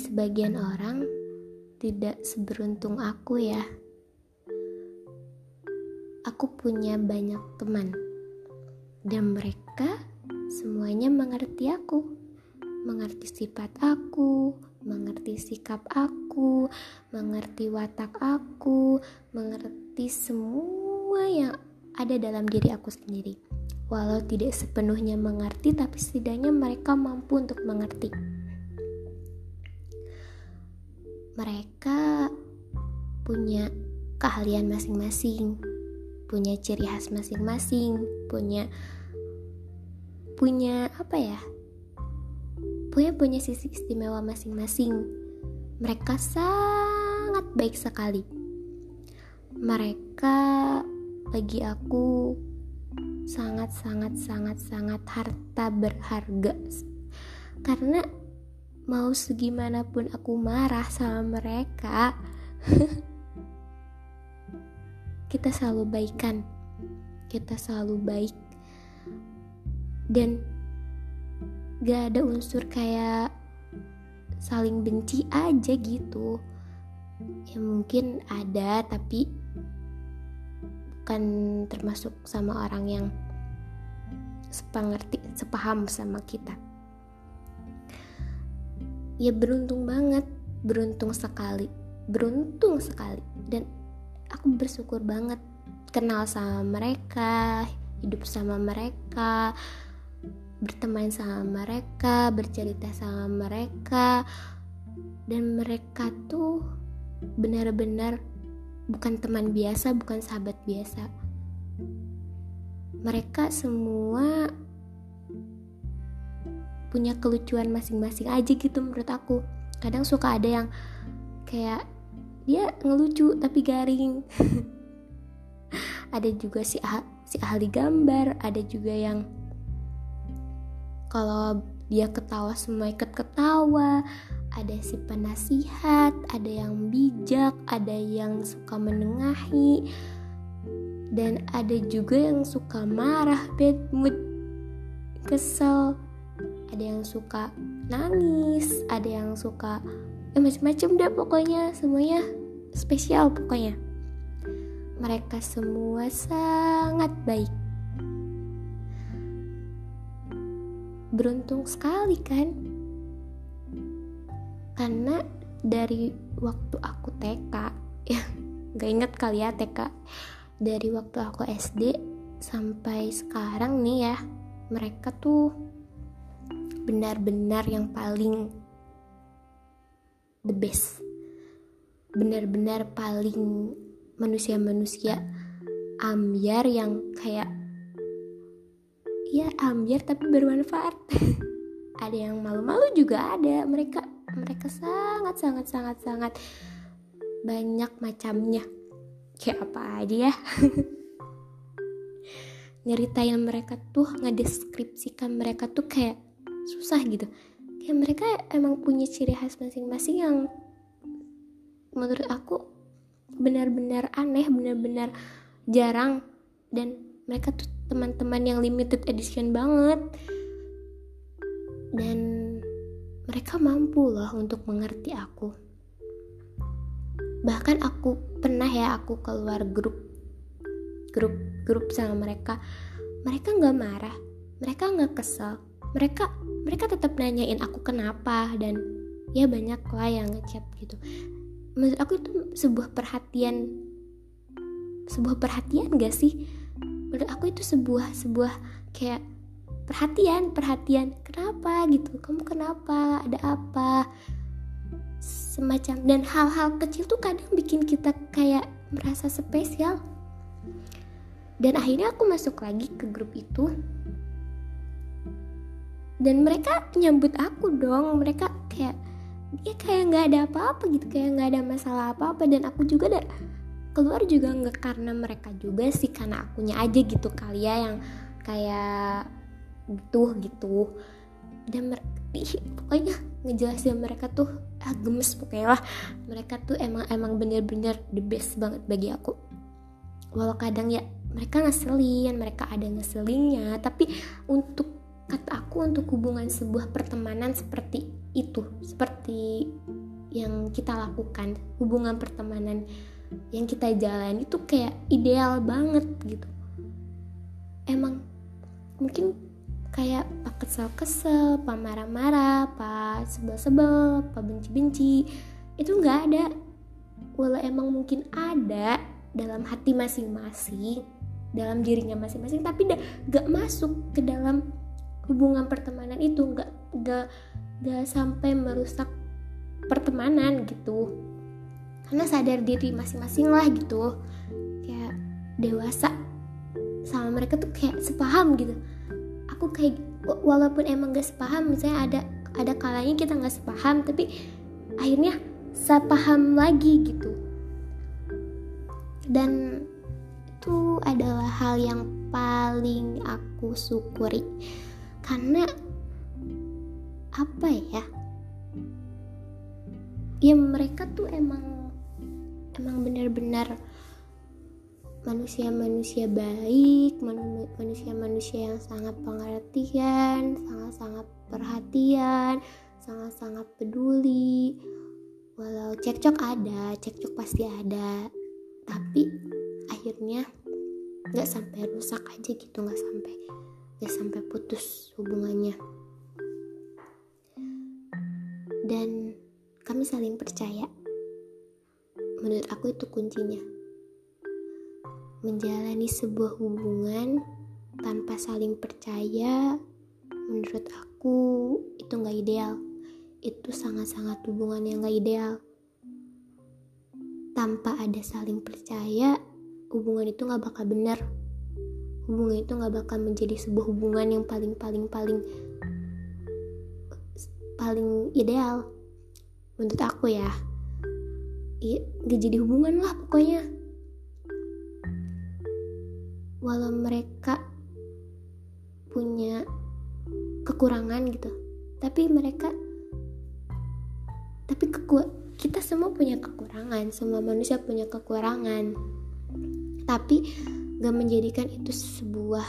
sebagian orang tidak seberuntung aku ya. Aku punya banyak teman dan mereka semuanya mengerti aku, mengerti sifat aku, mengerti sikap aku, mengerti watak aku, mengerti semua yang ada dalam diri aku sendiri. Walau tidak sepenuhnya mengerti, tapi setidaknya mereka mampu untuk mengerti. Mereka punya keahlian masing-masing, punya ciri khas masing-masing, punya punya apa ya? Punya punya sisi istimewa masing-masing. Mereka sangat baik sekali. Mereka bagi aku sangat sangat sangat sangat harta berharga karena mau segimanapun aku marah sama mereka kita selalu baikan. Kita selalu baik. Dan gak ada unsur kayak saling benci aja gitu. Ya mungkin ada tapi bukan termasuk sama orang yang sepengerti sepaham sama kita ya beruntung banget beruntung sekali beruntung sekali. Dan aku bersyukur banget kenal sama mereka hidup sama mereka berteman sama mereka bercerita sama mereka. Dan mereka tuh benar-benar bukan teman biasa bukan sahabat biasa. Mereka semua punya kelucuan masing-masing aja gitu menurut aku. Kadang suka ada yang kayak dia ngelucu tapi garing. Ada juga si ah si ahli gambar ada juga yang kalau dia ketawa semua ikut ketawa ada si penasihat ada yang bijak ada yang suka menengahi dan ada juga yang suka marah bad mood kesel ada yang suka nangis ada yang suka eh macam-macam deh pokoknya. Semuanya spesial pokoknya. Mereka semua sangat baik. Beruntung sekali kan? Karena dari waktu aku TK ya nggak inget kali ya TK dari waktu aku SD sampai sekarang nih ya mereka tuh benar-benar yang paling the best. Benar-benar paling manusia-manusia. Ambiar yang kayak ya ambiar tapi bermanfaat. Ada yang malu-malu juga ada. Mereka mereka sangat sangat sangat sangat banyak macamnya. Kayak apa aja ya? Nyeritain mereka tuh ngedeskripsikan mereka tuh kayak susah gitu. Kayak mereka emang punya ciri khas masing-masing yang menurut aku benar-benar aneh benar-benar jarang. Dan mereka tuh teman-teman yang limited edition banget. Dan mereka mampu loh untuk mengerti aku. Bahkan aku pernah ya aku keluar grup grup grup sama mereka. Mereka nggak marah mereka nggak kesel mereka mereka tetap nanyain aku kenapa dan ya banyak lah yang ngechat gitu. Menurut aku itu sebuah perhatian sebuah perhatian gak sih? Menurut aku itu sebuah sebuah kayak perhatian perhatian kenapa? gitu. Kamu kenapa? Ada apa? Semacam dan hal-hal kecil tuh kadang bikin kita kayak merasa spesial. Dan akhirnya aku masuk lagi ke grup itu dan mereka nyambut aku dong mereka kayak ya kayak nggak ada apa-apa gitu kayak nggak ada masalah apa-apa. Dan aku juga ada keluar juga nggak karena mereka juga sih karena akunya aja gitu kali ya yang kayak butuh gitu. Dan pokoknya ngejelasin mereka tuh ah, gemes pokoknya lah. Mereka tuh emang emang bener-bener the best banget bagi aku. Walau kadang ya mereka ngeselin mereka ada ngeselinnya tapi untuk kata aku untuk hubungan sebuah pertemanan seperti itu seperti yang kita lakukan hubungan pertemanan yang kita jalan itu kayak ideal banget gitu. Emang mungkin kayak pak kesel-kesel, pak marah-marah, pak sebel-sebel, pak benci-benci itu nggak ada. Walau emang mungkin ada dalam hati masing-masing dalam dirinya masing-masing tapi gak masuk ke dalam hubungan pertemanan itu nggak nggak nggak sampai merusak pertemanan gitu. Karena sadar diri masing-masing lah gitu. Kayak dewasa sama mereka tuh kayak sepaham gitu. Aku kayak walaupun emang gak sepaham misalnya ada ada kalanya kita nggak sepaham tapi akhirnya sepaham lagi gitu. Dan itu adalah hal yang paling aku syukuri karena apa ya? Ya mereka tuh emang emang benar-benar manusia-manusia baik manusia-manusia yang sangat pengertian sangat-sangat perhatian sangat-sangat peduli. Walau cekcok ada cekcok pasti ada. Tapi akhirnya nggak sampai rusak aja gitu nggak sampai nggak sampai putus hubungannya. Dan kami saling percaya. Menurut aku itu kuncinya. Menjalani sebuah hubungan tanpa saling percaya menurut aku itu nggak ideal. Itu sangat-sangat hubungan yang gak ideal. Tanpa ada saling percaya hubungan itu nggak bakal benar hubungan itu nggak bakal menjadi sebuah hubungan yang paling paling paling paling ideal. Menurut aku ya. Iya gak jadi hubungan lah pokoknya. Walau mereka punya kekurangan gitu. Tapi mereka tapi keku kita semua punya kekurangan. Semua manusia punya kekurangan. Tapi gak menjadikan itu sebuah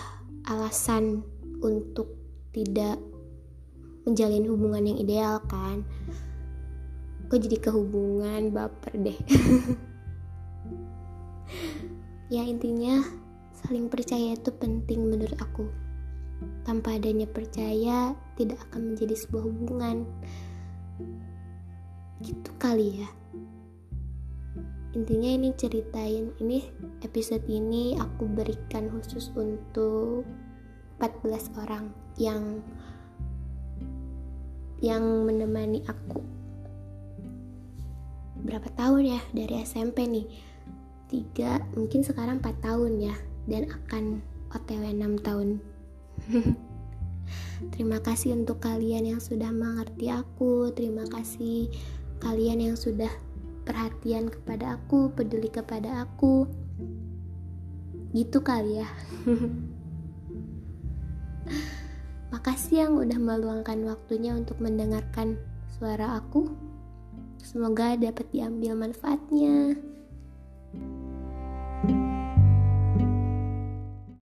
alasan untuk tidak menjalin hubungan yang ideal kan? Kok jadi kehubungan? Baper deh. Ya intinya saling percaya itu penting menurut aku. Tanpa adanya percaya tidak akan menjadi sebuah hubungan. Gitu kali ya intinya ini ceritain ini episode ini aku berikan khusus untuk 14 orang yang yang menemani aku. Berapa tahun ya? Dari SMP nih. Tiga mungkin sekarang 4 tahun ya. Dan akan OTW 6 tahun. Terima kasih untuk kalian yang sudah mengerti aku. Terima kasih kalian yang sudah perhatian kepada aku, peduli kepada aku. Gitu kali ya. Makasih yang udah meluangkan waktunya untuk mendengarkan suara aku. Semoga dapat diambil manfaatnya.